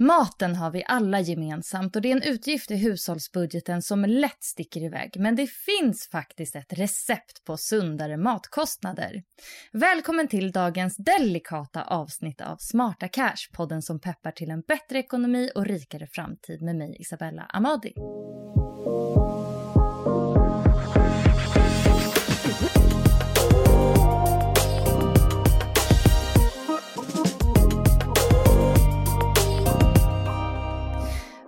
Maten har vi alla gemensamt och det är en utgift i hushållsbudgeten som lätt sticker iväg. Men det finns faktiskt ett recept på sundare matkostnader. Välkommen till dagens delikata avsnitt av Smarta Cash, podden som peppar till en bättre ekonomi och rikare framtid med mig Isabella Amadi.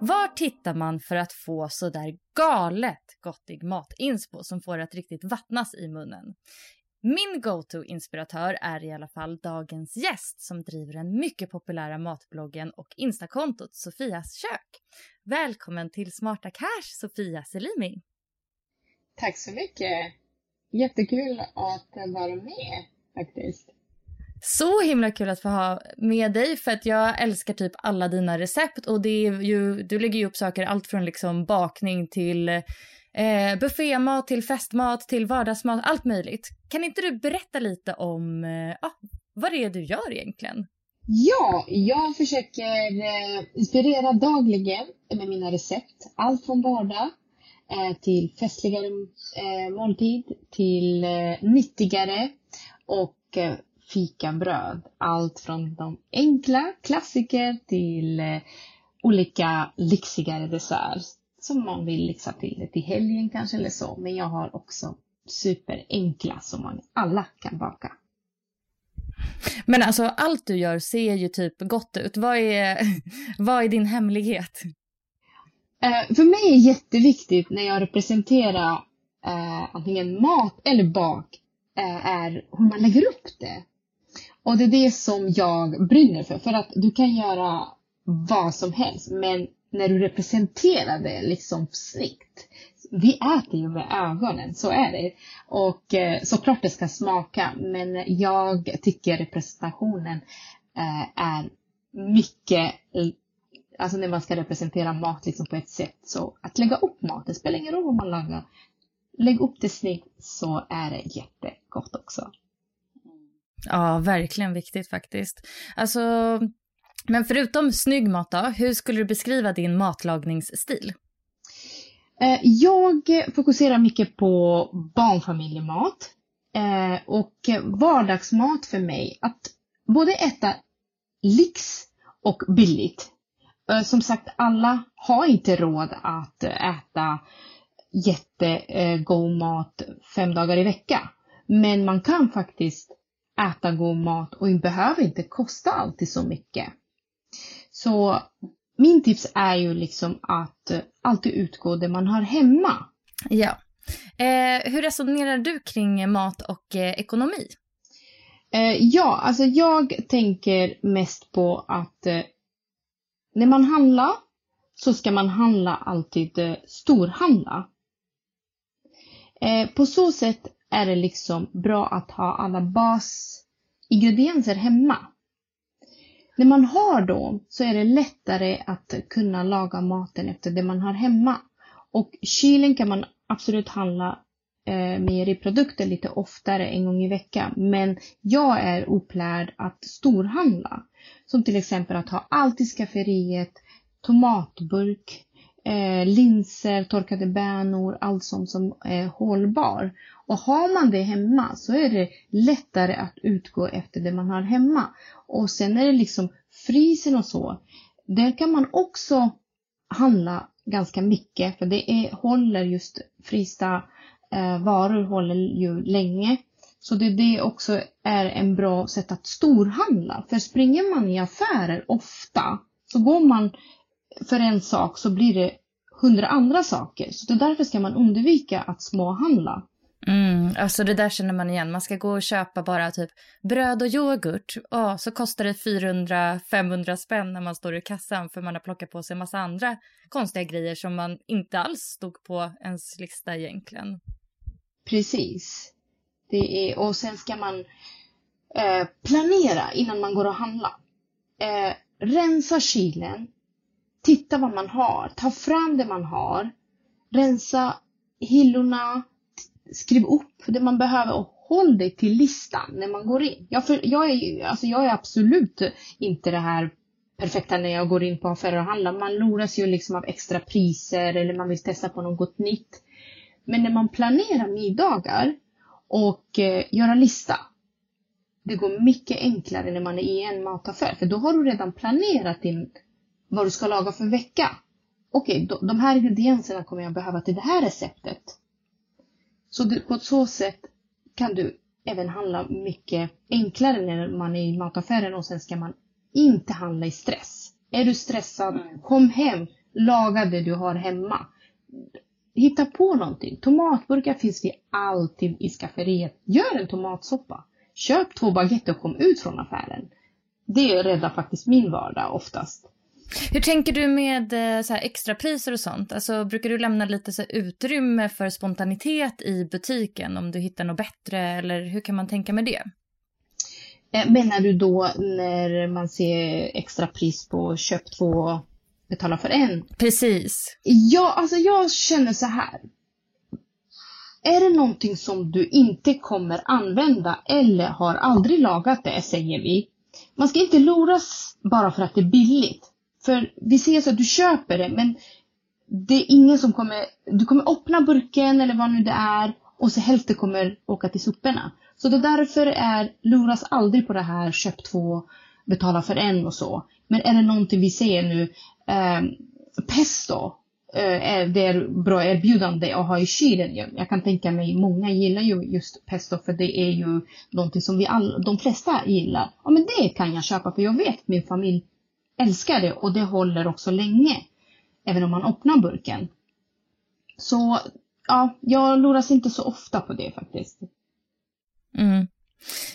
Var tittar man för att få så där galet gottig matinspo som får att riktigt vattnas i munnen? Min go-to-inspiratör är i alla fall dagens gäst som driver den mycket populära matbloggen och instakontot Sofias kök. Välkommen till Smarta Cash, Sofia Selimi. Tack så mycket. Jättekul att vara med faktiskt. Så himla kul att få ha med dig för att jag älskar typ alla dina recept och det är ju, du lägger ju upp saker allt från liksom bakning till eh, buffémat till festmat till vardagsmat, allt möjligt. Kan inte du berätta lite om eh, vad det är du gör egentligen? Ja, jag försöker eh, inspirera dagligen med mina recept. Allt från vardag eh, till festligare eh, måltid till eh, nyttigare och eh, fikabröd. Allt från de enkla klassiker till eh, olika lyxigare dessert som man vill lyxa till det till helgen kanske eller så. Men jag har också superenkla som man alla kan baka. Men alltså allt du gör ser ju typ gott ut. Vad är, vad är din hemlighet? Eh, för mig är jätteviktigt när jag representerar eh, antingen mat eller bak eh, är hur man lägger upp det. Och det är det som jag brinner för. För att du kan göra vad som helst, men när du representerar det liksom snyggt. Vi äter ju med ögonen, så är det. Och eh, såklart det ska smaka, men jag tycker representationen eh, är mycket Alltså när man ska representera mat liksom på ett sätt. Så att lägga upp mat, det spelar ingen roll vad man lagar. Lägg upp det snyggt så är det jättegott också. Ja, verkligen viktigt faktiskt. Alltså, men förutom snygg mat då, hur skulle du beskriva din matlagningsstil? Eh, jag fokuserar mycket på barnfamiljemat eh, och vardagsmat för mig. Att både äta lyx och billigt. Eh, som sagt, alla har inte råd att äta jättegod mat fem dagar i veckan. Men man kan faktiskt äta god mat och behöver inte kosta alltid så mycket. Så min tips är ju liksom att alltid utgå det man har hemma. Ja. Eh, hur resonerar du kring mat och eh, ekonomi? Eh, ja, alltså jag tänker mest på att eh, när man handlar så ska man handla alltid eh, storhandla. Eh, på så sätt är det liksom bra att ha alla basingredienser hemma. När man har dem så är det lättare att kunna laga maten efter det man har hemma. Och kylen kan man absolut handla eh, mejeriprodukter lite oftare, en gång i veckan. Men jag är upplärd att storhandla. Som till exempel att ha allt i skafferiet, tomatburk, eh, linser, torkade bönor, allt sånt som är hållbar. Och har man det hemma så är det lättare att utgå efter det man har hemma. Och sen är det liksom frysen och så. Där kan man också handla ganska mycket för det är, håller just frysta eh, varor håller ju länge. Så det, det också är en bra sätt att storhandla. För springer man i affärer ofta så går man för en sak så blir det hundra andra saker. Så det därför ska man undvika att småhandla. Mm, alltså det där känner man igen. Man ska gå och köpa bara typ bröd och yoghurt. Oh, så kostar det 400-500 spänn när man står i kassan för man har plockat på sig en massa andra konstiga grejer som man inte alls stod på ens lista egentligen. Precis. Det är, och sen ska man eh, planera innan man går och handlar. Eh, rensa kylen. Titta vad man har. Ta fram det man har. Rensa hyllorna. Skriv upp det man behöver och håll dig till listan när man går in. Jag, för, jag, är, alltså jag är absolut inte det här perfekta när jag går in på affärer och handlar. Man luras ju liksom av extra priser eller man vill testa på något nytt. Men när man planerar middagar och eh, en lista. Det går mycket enklare när man är i en mataffär för då har du redan planerat din vad du ska laga för vecka. Okej, okay, de här ingredienserna kommer jag behöva till det här receptet. Så du, på så sätt kan du även handla mycket enklare när man är i mataffären och sen ska man inte handla i stress. Är du stressad, mm. kom hem, laga det du har hemma hitta på någonting. Tomatburkar finns det alltid i skafferiet. Gör en tomatsoppa. Köp två baguetter och kom ut från affären. Det räddar faktiskt min vardag oftast. Hur tänker du med eh, så här, extrapriser och sånt? Alltså, brukar du lämna lite så här, utrymme för spontanitet i butiken om du hittar något bättre eller hur kan man tänka med det? Eh, menar du då när man ser extrapris på köp två betala för en. Precis. Ja, alltså jag känner så här. Är det någonting som du inte kommer använda eller har aldrig lagat det, säger vi. Man ska inte luras bara för att det är billigt. För vi ser så att du köper det, men det är ingen som kommer, du kommer öppna burken eller vad nu det är och så hälften kommer åka till soporna. Så det därför är, luras aldrig på det här, köp två, betala för en och så. Men är det någonting vi ser nu, eh, pesto, eh, det är bra erbjudande att ha i kylen. Jag, jag kan tänka mig, många gillar ju just pesto för det är ju någonting som vi all, de flesta gillar. Ja men det kan jag köpa för jag vet att min familj älskar det och det håller också länge. Även om man öppnar burken. Så ja, jag luras inte så ofta på det faktiskt. Mm.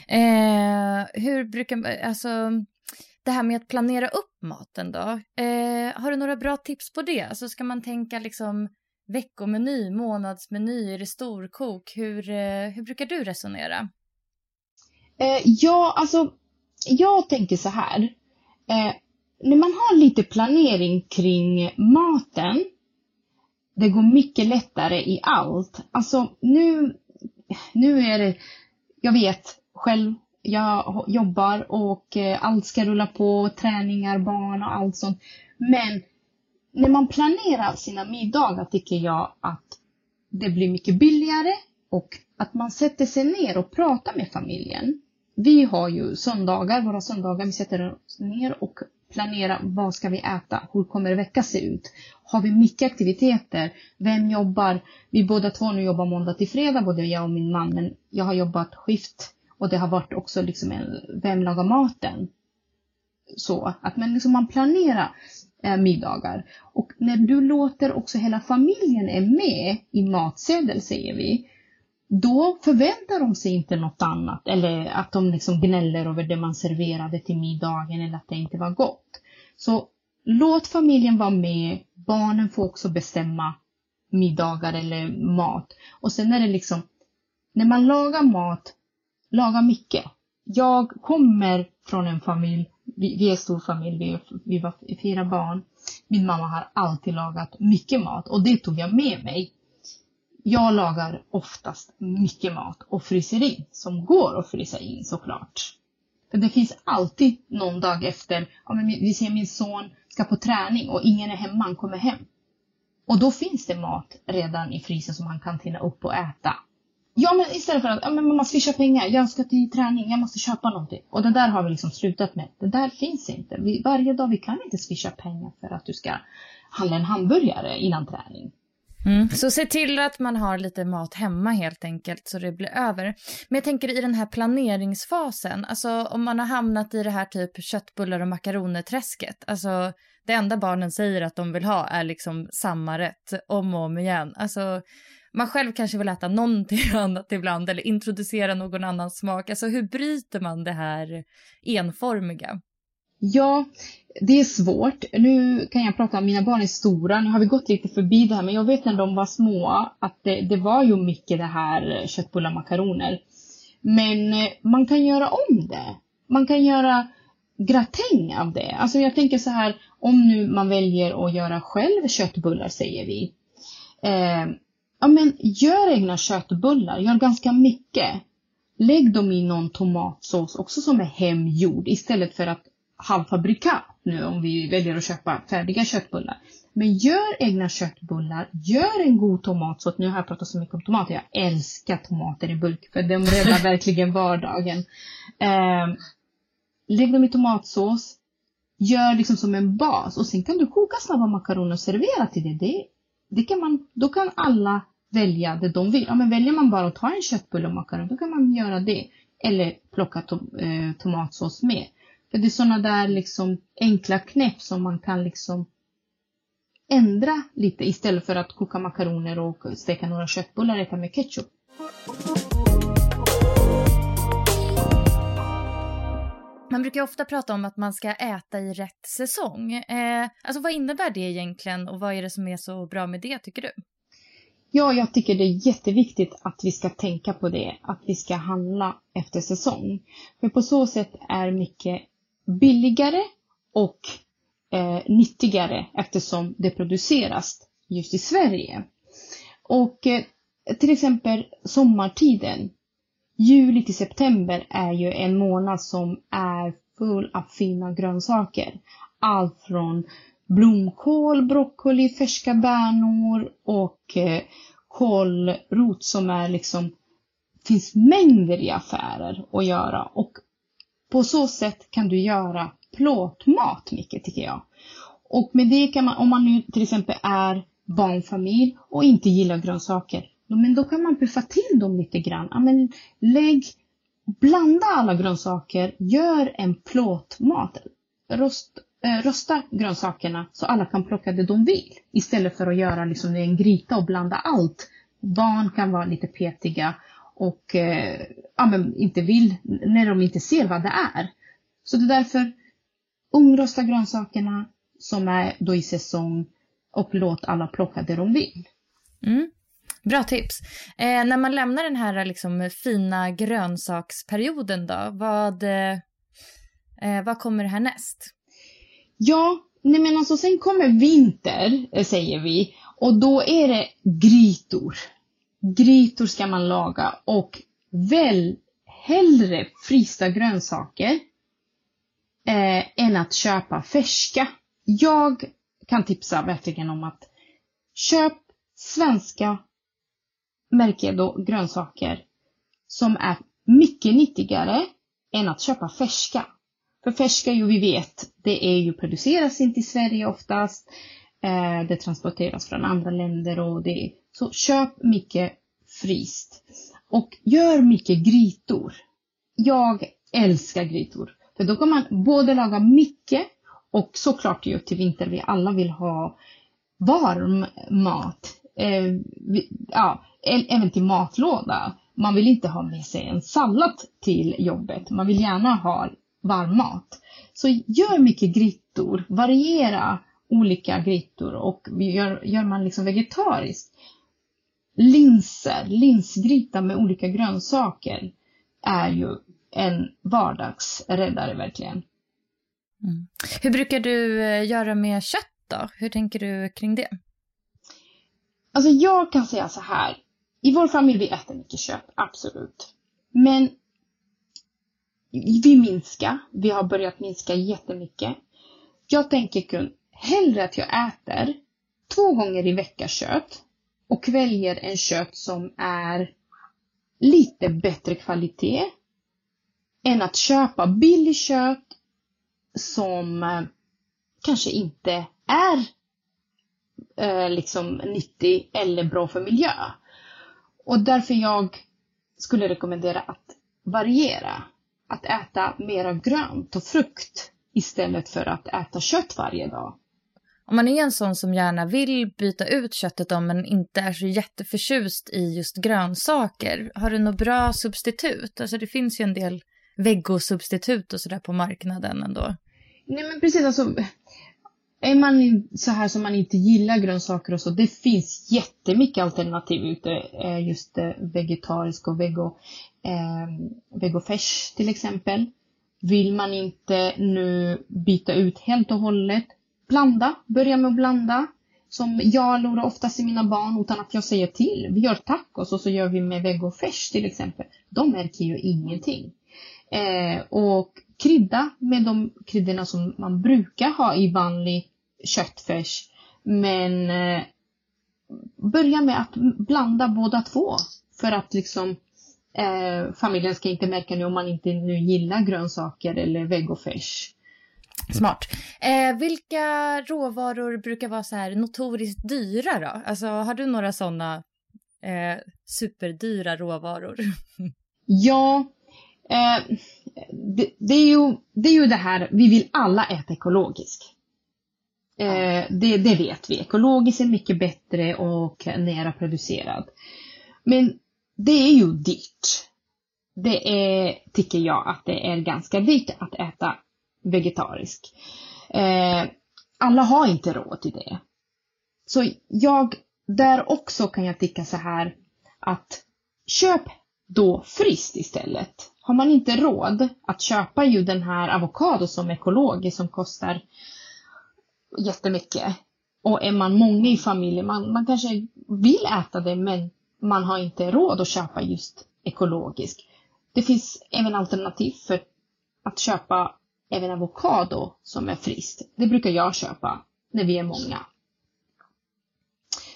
Eh, hur brukar, alltså det här med att planera upp maten då. Eh, har du några bra tips på det? Alltså ska man tänka liksom veckomeny, månadsmeny, är det storkok? Hur, eh, hur brukar du resonera? Eh, ja, alltså jag tänker så här. När man har lite planering kring maten, det går mycket lättare i allt. Alltså nu, nu är det, jag vet själv jag jobbar och eh, allt ska rulla på, träningar, barn och allt sånt. Men när man planerar sina middagar tycker jag att det blir mycket billigare och att man sätter sig ner och pratar med familjen. Vi har ju söndagar, våra söndagar, vi sätter oss ner och Planera vad ska vi äta, hur kommer veckan se ut? Har vi mycket aktiviteter? Vem jobbar? Vi båda två nu jobbar måndag till fredag, både jag och min man, men jag har jobbat skift och det har varit också liksom en, vem lagar maten? Så att man, liksom, man planerar eh, middagar. Och när du låter också hela familjen är med i matsedel, säger vi, då förväntar de sig inte något annat eller att de liksom gnäller över det man serverade till middagen eller att det inte var gott. Så låt familjen vara med, barnen får också bestämma middagar eller mat. Och sen är det liksom när man lagar mat, laga mycket. Jag kommer från en familj, vi, vi är stor familj, vi, vi var fyra barn. Min mamma har alltid lagat mycket mat och det tog jag med mig. Jag lagar oftast mycket mat och fryser in, som går att frysa in såklart. För det finns alltid någon dag efter, ja, men vi ser min son ska på träning och ingen är hemma, han kommer hem. Och då finns det mat redan i frysen som han kan tina upp och äta. Ja, men istället för att ja, men mamma swishar pengar, jag ska till träning, jag måste köpa någonting. Och det där har vi liksom slutat med. Det där finns inte. Vi, varje dag, vi kan inte swisha pengar för att du ska handla en hamburgare innan träning. Mm. Så se till att man har lite mat hemma helt enkelt så det blir över. Men jag tänker i den här planeringsfasen, alltså om man har hamnat i det här typ köttbullar och makaroner-träsket, alltså det enda barnen säger att de vill ha är liksom samma rätt om och om igen. Alltså man själv kanske vill äta någonting annat ibland eller introducera någon annan smak. Alltså hur bryter man det här enformiga? Ja, det är svårt. Nu kan jag prata om mina barn är stora. Nu har vi gått lite förbi det här, men jag vet när de var små att det, det var ju mycket det här köttbullar makaroner. Men eh, man kan göra om det. Man kan göra gratäng av det. Alltså jag tänker så här, om nu man väljer att göra själv köttbullar säger vi. Eh, ja men gör egna köttbullar, gör ganska mycket. Lägg dem i någon tomatsås också som är hemgjord istället för att halvfabrikat nu om vi väljer att köpa färdiga köttbullar. Men gör egna köttbullar, gör en god tomatsås. Nu har jag pratat så mycket om tomater, jag älskar tomater i bulk för de räddar verkligen vardagen. Eh, lägg dem i tomatsås, gör liksom som en bas och sen kan du koka snabba makaroner och servera till det. det, det kan man, då kan alla välja det de vill. Ja, men väljer man bara att ta en köttbulle och makaron, då kan man göra det. Eller plocka to eh, tomatsås med. Det är sådana där liksom enkla knäpp som man kan liksom ändra lite istället för att koka makaroner och steka några köttbullar och äta med ketchup. Man brukar ofta prata om att man ska äta i rätt säsong. Eh, alltså vad innebär det egentligen och vad är det som är så bra med det tycker du? Ja, jag tycker det är jätteviktigt att vi ska tänka på det, att vi ska handla efter säsong. För på så sätt är mycket billigare och eh, nyttigare eftersom det produceras just i Sverige. Och eh, till exempel sommartiden, juli till september är ju en månad som är full av fina grönsaker. Allt från blomkål, broccoli, färska bönor och eh, kålrot som är liksom finns mängder i affärer att göra och på så sätt kan du göra plåtmat mycket tycker jag. Och med det kan man, om man nu till exempel är barnfamilj och inte gillar grönsaker, men då kan man puffa till dem lite grann. Ja, men lägg, blanda alla grönsaker, gör en plåtmat. Rost, äh, rosta grönsakerna så alla kan plocka det de vill. Istället för att göra liksom en gryta och blanda allt. Barn kan vara lite petiga och eh, ja, men inte vill när de inte ser vad det är. Så det är därför ungrosta grönsakerna som är då i säsong och låt alla plocka det de vill. Mm. Bra tips. Eh, när man lämnar den här liksom, fina grönsaksperioden då, vad, eh, vad kommer härnäst? Ja, nej men alltså sen kommer vinter, eh, säger vi, och då är det grytor. Grytor ska man laga och väl hellre frysta grönsaker eh, än att köpa färska. Jag kan tipsa verkligen om att köp svenska märkedo grönsaker som är mycket nyttigare än att köpa färska. För färska, ju vi vet, det är ju produceras inte i Sverige oftast. Eh, det transporteras från andra länder och det så köp mycket fryst. Och gör mycket grytor. Jag älskar grytor. För då kan man både laga mycket och såklart ju till vinter vi alla vill ha varm mat. Eh, ja, även till matlåda. Man vill inte ha med sig en sallad till jobbet. Man vill gärna ha varm mat. Så gör mycket grytor. Variera olika grytor och gör, gör man liksom vegetariskt linser, linsgryta med olika grönsaker är ju en vardagsräddare verkligen. Mm. Hur brukar du eh, göra med kött då? Hur tänker du kring det? Alltså jag kan säga så här. I vår familj vi äter mycket kött, absolut. Men vi minskar. Vi har börjat minska jättemycket. Jag tänker kun, hellre att jag äter två gånger i veckan kött och väljer en kött som är lite bättre kvalitet än att köpa billig kött som eh, kanske inte är eh, liksom nyttig eller bra för miljö. Och därför jag skulle rekommendera att variera. Att äta mera grönt och frukt istället för att äta kött varje dag. Om man är en sån som gärna vill byta ut köttet om men inte är så jätteförtjust i just grönsaker, har du något bra substitut? Alltså det finns ju en del vegosubstitut och sådär på marknaden ändå. Nej men precis, alltså är man så här som man inte gillar grönsaker och så, det finns jättemycket alternativ ute. Eh, just eh, vegetarisk och vego, eh, vegofärs till exempel. Vill man inte nu byta ut helt och hållet, blanda. Börja med att blanda. Som jag lurar oftast i mina barn utan att jag säger till. Vi gör tacos och så gör vi med vegofärs till exempel. De märker ju ingenting. Eh, och krydda med de kryddorna som man brukar ha i vanlig köttfärs. Men eh, börja med att blanda båda två. För att liksom eh, familjen ska inte märka nu om man inte nu gillar grönsaker eller vegofärs. Smart. Eh, vilka råvaror brukar vara så här notoriskt dyra då? Alltså har du några sådana eh, superdyra råvaror? ja, eh, det, det, är ju, det är ju det här, vi vill alla äta ekologiskt. Eh, det, det, vet vi. Ekologiskt är mycket bättre och nära producerad. Men det är ju dyrt. Det är, tycker jag, att det är ganska dyrt att äta vegetarisk. Eh, alla har inte råd till det. Så jag, där också kan jag tycka så här att köp då friskt istället. Har man inte råd att köpa ju den här avokado som är ekologisk som kostar jättemycket. Och är man många i familjen, man, man kanske vill äta det men man har inte råd att köpa just ekologisk. Det finns även alternativ för att köpa även avokado som är friskt. Det brukar jag köpa när vi är många.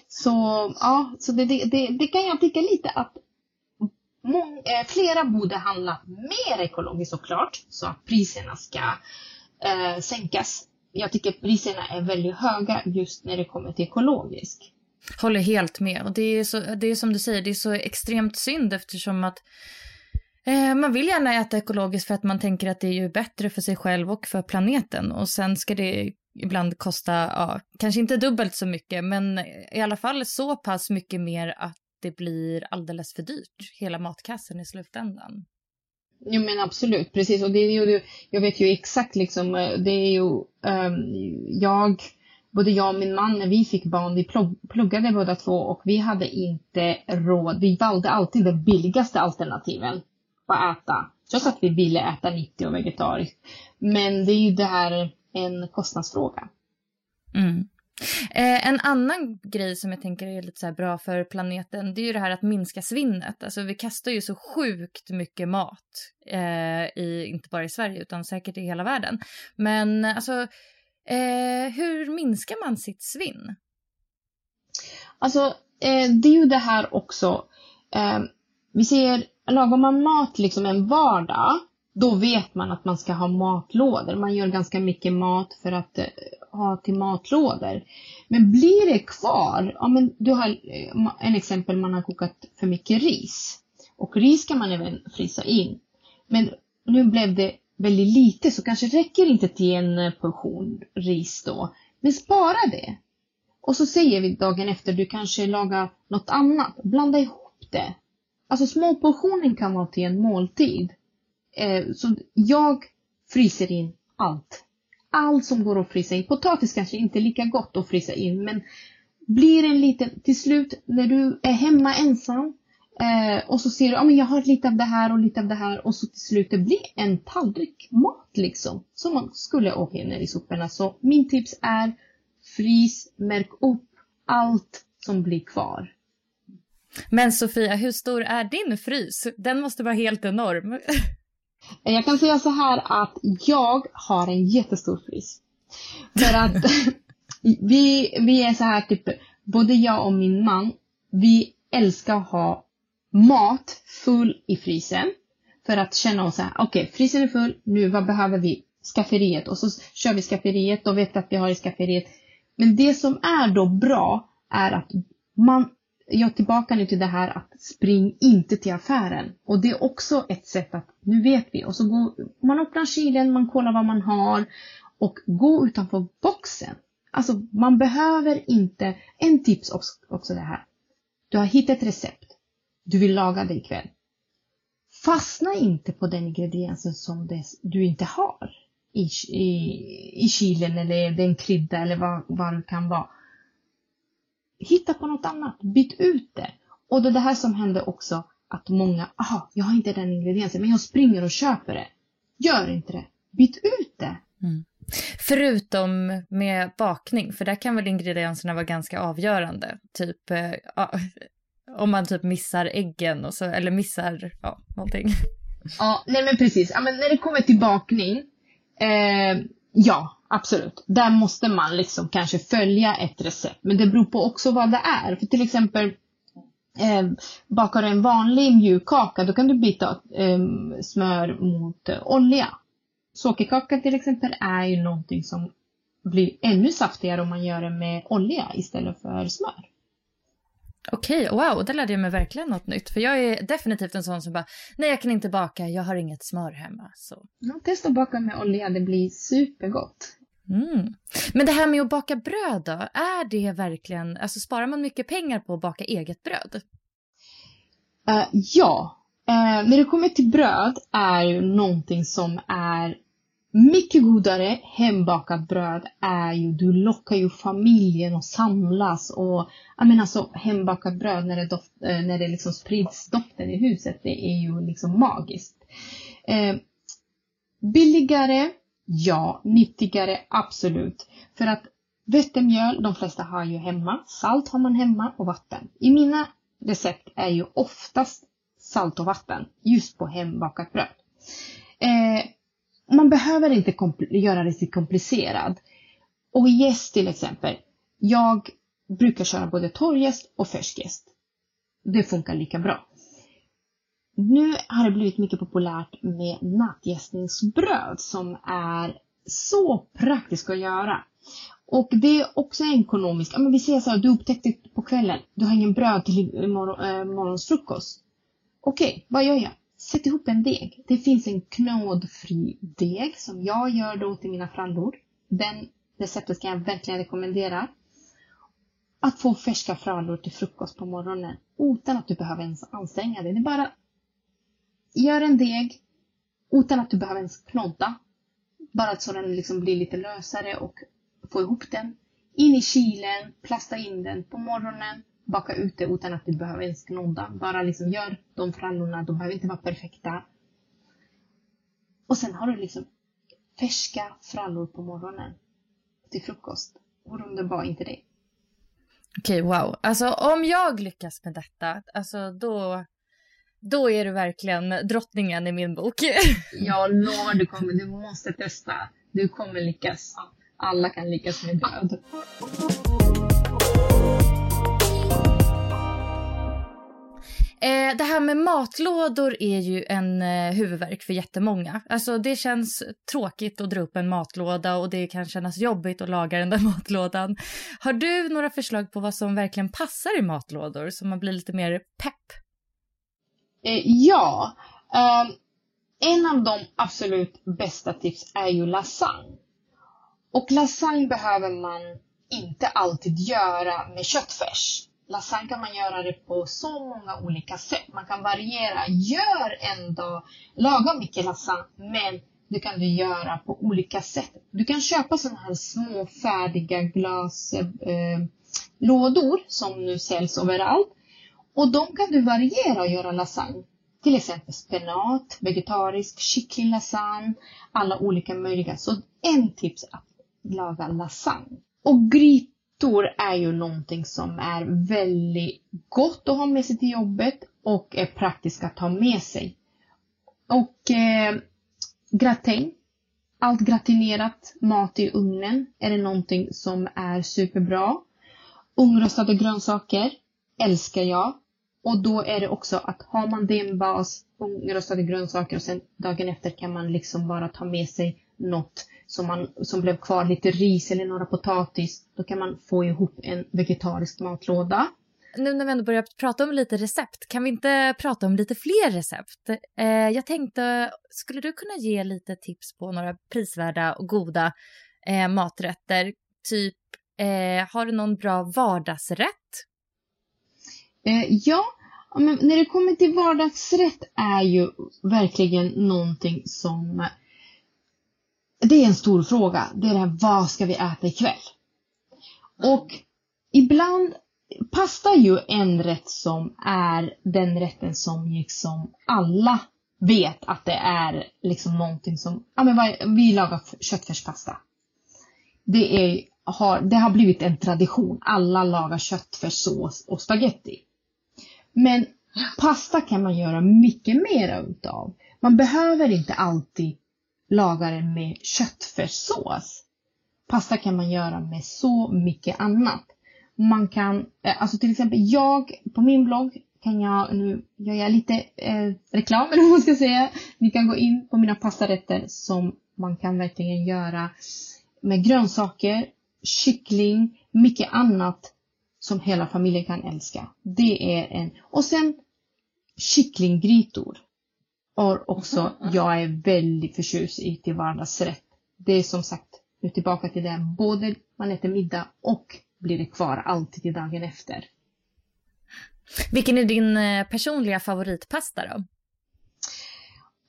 Så ja, så det, det, det, det kan jag tycka lite att många, eh, flera borde handla mer ekologiskt såklart så att priserna ska eh, sänkas jag tycker priserna är väldigt höga just när det kommer till ekologisk. Håller helt med. Och det är, så, det är som du säger, det är så extremt synd eftersom att Eh, man vill gärna äta ekologiskt för att man tänker att det är ju bättre för sig själv och för planeten. Och sen ska det ibland kosta, ja, kanske inte dubbelt så mycket, men i alla fall så pass mycket mer att det blir alldeles för dyrt, hela matkassen i slutändan. Jo men absolut, precis. Och det är ju, jag vet ju exakt liksom, eh, det är ju, um, jag, både jag och min man när vi fick barn, vi pluggade båda två och vi hade inte råd. Vi valde alltid de billigaste alternativen att äta. Trots att vi ville äta 90 och vegetariskt. Men det är ju det här en kostnadsfråga. Mm. Eh, en annan grej som jag tänker är lite så bra för planeten, det är ju det här att minska svinnet. Alltså vi kastar ju så sjukt mycket mat, eh, i, inte bara i Sverige utan säkert i hela världen. Men alltså, eh, hur minskar man sitt svinn? Alltså, eh, det är ju det här också. Eh, vi ser, lagar man mat liksom en vardag, då vet man att man ska ha matlådor. Man gör ganska mycket mat för att eh, ha till matlådor. Men blir det kvar, ja men du har eh, en exempel, man har kokat för mycket ris. Och ris kan man även frysa in. Men nu blev det väldigt lite så kanske räcker inte till en eh, portion ris då. Men spara det. Och så säger vi dagen efter, du kanske lagar något annat. Blanda ihop det. Alltså små portioner kan vara till en måltid. Eh, så jag fryser in allt. Allt som går att frysa in. Potatis kanske inte är lika gott att frysa in men blir en liten, till slut när du är hemma ensam eh, och så ser du, ja men jag har lite av det här och lite av det här och så till slut det blir en tallrik mat liksom. Som man skulle åka ner i soporna. Så min tips är frys, märk upp allt som blir kvar. Men Sofia, hur stor är din frys? Den måste vara helt enorm. Jag kan säga så här att jag har en jättestor frys. För att vi, vi är så här typ, både jag och min man, vi älskar att ha mat full i frysen. För att känna oss så här, okej, okay, frysen är full, nu vad behöver vi? Skafferiet. Och så kör vi skafferiet, då vet att vi har i skafferiet. Men det som är då bra är att man, jag är tillbaka nu till det här att spring inte till affären. Och det är också ett sätt att, nu vet vi. Och så går man öppnar kylen, man kollar vad man har och gå utanför boxen. Alltså man behöver inte, en tips också, också det här. Du har hittat ett recept. Du vill laga det ikväll. Fastna inte på den ingrediensen som det, du inte har i, i, i kylen eller den krydda eller vad, vad det kan vara. Hitta på något annat, byt ut det. Och det är det här som händer också att många, aha, jag har inte den ingrediensen men jag springer och köper det. Gör inte det. Byt ut det. Mm. Förutom med bakning, för där kan väl ingredienserna vara ganska avgörande. Typ eh, om man typ missar äggen och så, eller missar ja, någonting. Ja, nej men precis. Ja, men när det kommer till bakning, eh, ja absolut. Där måste man liksom kanske följa ett recept. Men det beror på också vad det är. För till exempel eh, bakar du en vanlig mjuk kaka då kan du byta eh, smör mot eh, olja. Sockerkaka till exempel är ju någonting som blir ännu saftigare om man gör det med olja istället för smör. Okej, wow, det lärde jag mig verkligen något nytt. För jag är definitivt en sån som bara, nej jag kan inte baka, jag har inget smör hemma. Så. Ja, testa att baka med olja, det blir supergott. Mm. Men det här med att baka bröd då, är det verkligen, alltså sparar man mycket pengar på att baka eget bröd? Uh, ja, uh, när det kommer till bröd är ju någonting som är mycket godare hembakat bröd är ju, du lockar ju familjen och samlas och jag menar så alltså hembakat bröd när det, doft, eh, när det liksom sprids doften i huset, det är ju liksom magiskt. Eh, billigare, ja. Nyttigare, absolut. För att vetemjöl, de flesta har ju hemma. Salt har man hemma och vatten. I mina recept är ju oftast salt och vatten just på hembakat bröd. Eh, man behöver inte göra det så komplicerat. Och gäst till exempel. Jag brukar köra både torrjäst och färskjäst. Det funkar lika bra. Nu har det blivit mycket populärt med nattgästningsbröd som är så praktiskt att göra. Och det är också ekonomiskt. Ja, men vi säger så här, du upptäckte på kvällen, du har ingen bröd till morgon, äh, eh, morgonsfrukost. Okej, okay, vad gör jag? Sätt ihop en deg. Det finns en knådfri deg som jag gör då till mina frallor. Den receptet kan jag verkligen rekommendera. Att få färska frallor till frukost på morgonen utan att du behöver ens anstränga dig. Det är bara gör en deg utan att du behöver ens knåda. Bara så den liksom blir lite lösare och få ihop den. In i kylen, plasta in den på morgonen baka ut det utan att du behöver ens knåda. Bara liksom gör de frallorna, de behöver inte vara perfekta. Och sen har du liksom färska frallor på morgonen till frukost. Hur underbar inte det? Okej, wow. Alltså om jag lyckas med detta, alltså då, då är du verkligen drottningen i min bok. jag lovar, du, kommer, du måste testa. Du kommer lyckas. Alla kan lyckas med bröd. Eh, det här med matlådor är ju en eh, huvudvärk för jättemånga. Alltså det känns tråkigt att dra upp en matlåda och det kan kännas jobbigt att laga den där matlådan. Har du några förslag på vad som verkligen passar i matlådor så man blir lite mer pepp? Eh, ja. Um, en av de absolut bästa tips är ju lasagne. Och lasagne behöver man inte alltid göra med köttfärs. Lasagne kan man göra det på så många olika sätt. Man kan variera. Gör en dag, lagom mycket lasagne, men det kan du göra på olika sätt. Du kan köpa sådana här små färdiga glaslådor eh, som nu säljs överallt. Och de kan du variera och göra lasagne. Till exempel spenat, vegetarisk, kycklinglasagne, alla olika möjliga. Så en tips är att laga lasagne. Och grytor är ju någonting som är väldigt gott att ha med sig till jobbet och är praktiskt att ha med sig. Och eh, gratäng, allt gratinerat mat i ugnen är det någonting som är superbra. Ugnrostade grönsaker älskar jag. Och då är det också att har man din bas, ungrostade grönsaker och sen dagen efter kan man liksom bara ta med sig något som, man, som blev kvar, lite ris eller några potatis. Då kan man få ihop en vegetarisk matlåda. Nu när vi ändå börjar prata om lite recept, kan vi inte prata om lite fler recept? Eh, jag tänkte, skulle du kunna ge lite tips på några prisvärda och goda eh, maträtter? Typ, eh, har du någon bra vardagsrätt? Eh, ja, men när det kommer till vardagsrätt är ju verkligen någonting som det är en stor fråga. Det är det här, vad ska vi äta ikväll? Och ibland, pasta är ju en rätt som är den rätten som liksom alla vet att det är liksom någonting som, ja men vi lagar köttfärspasta. Det, är, har, det har blivit en tradition. Alla lagar köttfärssås och spaghetti. Men pasta kan man göra mycket mer utav. Man behöver inte alltid laga den med köttfärssås. Pasta kan man göra med så mycket annat. Man kan, eh, alltså till exempel jag, på min blogg kan jag, nu gör jag lite eh, reklam eller vad man ska säga. Ni kan gå in på mina pastarätter som man kan verkligen göra med grönsaker, kyckling, mycket annat som hela familjen kan älska. Det är en, och sen kycklinggrytor. Och också, jag är väldigt förtjust i till vardagsrätt. Det är som sagt, nu tillbaka till det, både man äter middag och blir det kvar alltid till dagen efter. Vilken är din eh, personliga favoritpasta då?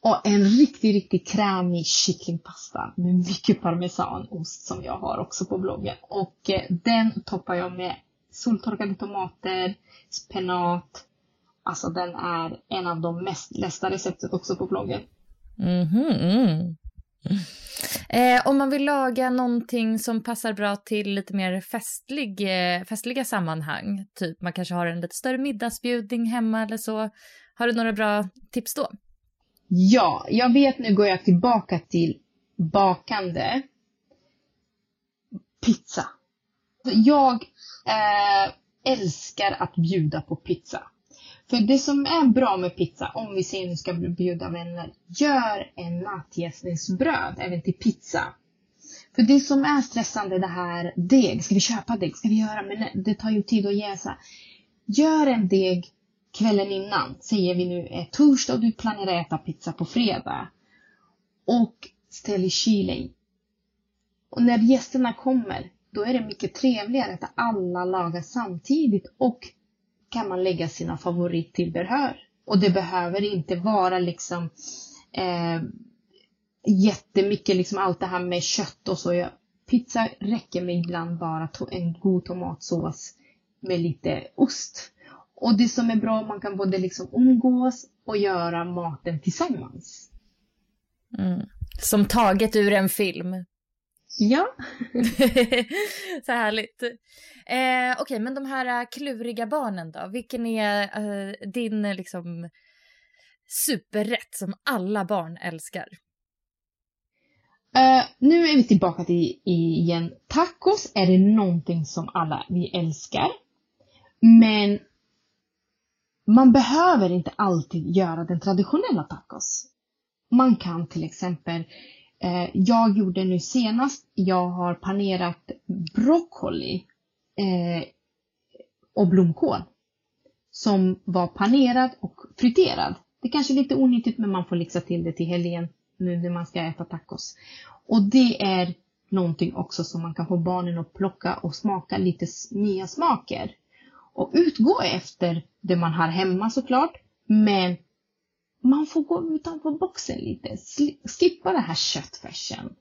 Och en riktigt, riktigt krämig kycklingpasta med mycket parmesanost som jag har också på bloggen. Och eh, den toppar jag med soltorkade tomater, spenat, Alltså den är en av de mest lästa receptet också på bloggen. Mm -hmm. Eh, om man vill laga någonting som passar bra till lite mer festlig, eh, festliga sammanhang, typ man kanske har en lite större middagsbjudning hemma eller så, har du några bra tips då? Ja, jag vet nu går jag tillbaka till bakande. Pizza. Alltså, jag eh, älskar att bjuda på pizza. För det som är bra med pizza, om vi säger nu ska bjuda vänner, gör en nattjäsningsbröd även till pizza. För det som är stressande det här deg, ska vi köpa deg, ska vi göra, men det tar ju tid att jäsa. Gör en deg kvällen innan, säger vi nu är torsdag och du planerar äta pizza på fredag. Och ställ i kylen. Och när gästerna kommer, då är det mycket trevligare att alla lagar samtidigt och kan man lägga sina favorittillbehör. Och det behöver inte vara liksom eh, jättemycket, liksom allt det här med kött och så. Pizza räcker med ibland bara en god tomatsås med lite ost. Och det som är bra, man kan både liksom umgås och göra maten tillsammans. Mm. Som taget ur en film. Ja. så härligt. Eh, Okej, okay, men de här kluriga barnen då? Vilken är eh, din liksom superrätt som alla barn älskar? Uh, nu är vi tillbaka till igen. Tacos är det någonting som alla vi älskar. Men man behöver inte alltid göra den traditionella tacos. Man kan till exempel Eh, jag gjorde nu senast, jag har panerat broccoli eh, och blomkål. Som var panerad och friterad. Det är kanske är lite onyttigt men man får lyxa till det till helgen nu när man ska äta tacos. Och det är någonting också som man kan få barnen att plocka och smaka lite nya smaker. Och utgå efter det man har hemma såklart. Men man får gå utanför boxen lite. Skippa det här köttfärsen.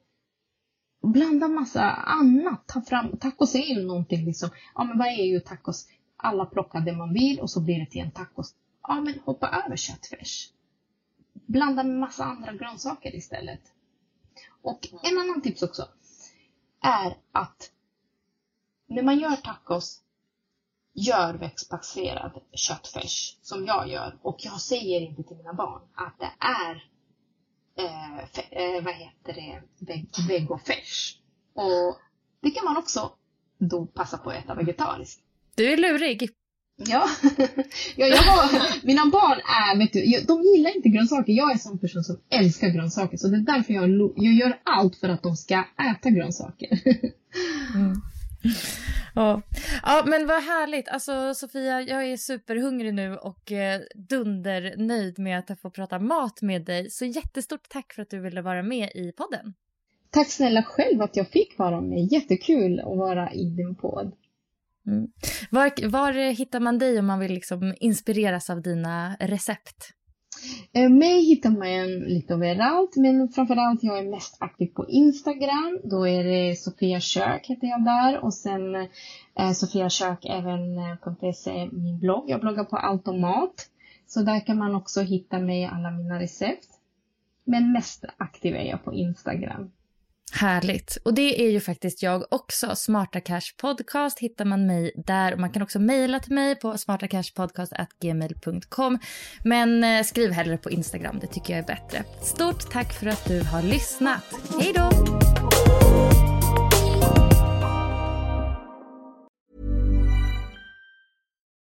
blanda massa annat. Ta fram, tacos är ju någonting liksom, ja men vad är ju tacos? Alla plockar det man vill och så blir det till en tacos. Ja men hoppa över köttfärs. Blanda med massa andra grönsaker istället. Och en annan tips också är att när man gör tacos, gör växtbaserad köttfärs som jag gör. Och jag säger inte till mina barn att det är eh, fe, eh, vad heter det, veg, vegofärs. Och det kan man också då passa på att äta vegetariskt. Du är lurig. Ja, ja jag har, mina barn är, vet du, de gillar inte grönsaker. Jag är en sån person som älskar grönsaker. Så det är därför jag, jag gör allt för att de ska äta grönsaker. Mm. Ja. ja, men vad härligt. Alltså Sofia, jag är superhungrig nu och eh, dundernöjd med att få prata mat med dig. Så jättestort tack för att du ville vara med i podden. Tack snälla själv att jag fick vara med. Jättekul att vara i din podd. Mm. Var, var hittar man dig om man vill liksom inspireras av dina recept? Eh, mig hittar man lite överallt, men framförallt jag är mest aktiv på Instagram. Då är det Sofia Kök heter jag där och sen eh, Sofia Kök även eh, .se, min blogg. Jag bloggar på allt om mat. Så där kan man också hitta mig alla mina recept. Men mest aktiv är jag på Instagram. Härligt. Och det är ju faktiskt jag också. Smarta Cash Podcast hittar man mig där. Och man kan också mejla till mig på smartacashpodcast.gmail.com. Men eh, skriv hellre på Instagram, det tycker jag är bättre. Stort tack för att du har lyssnat. Hej då!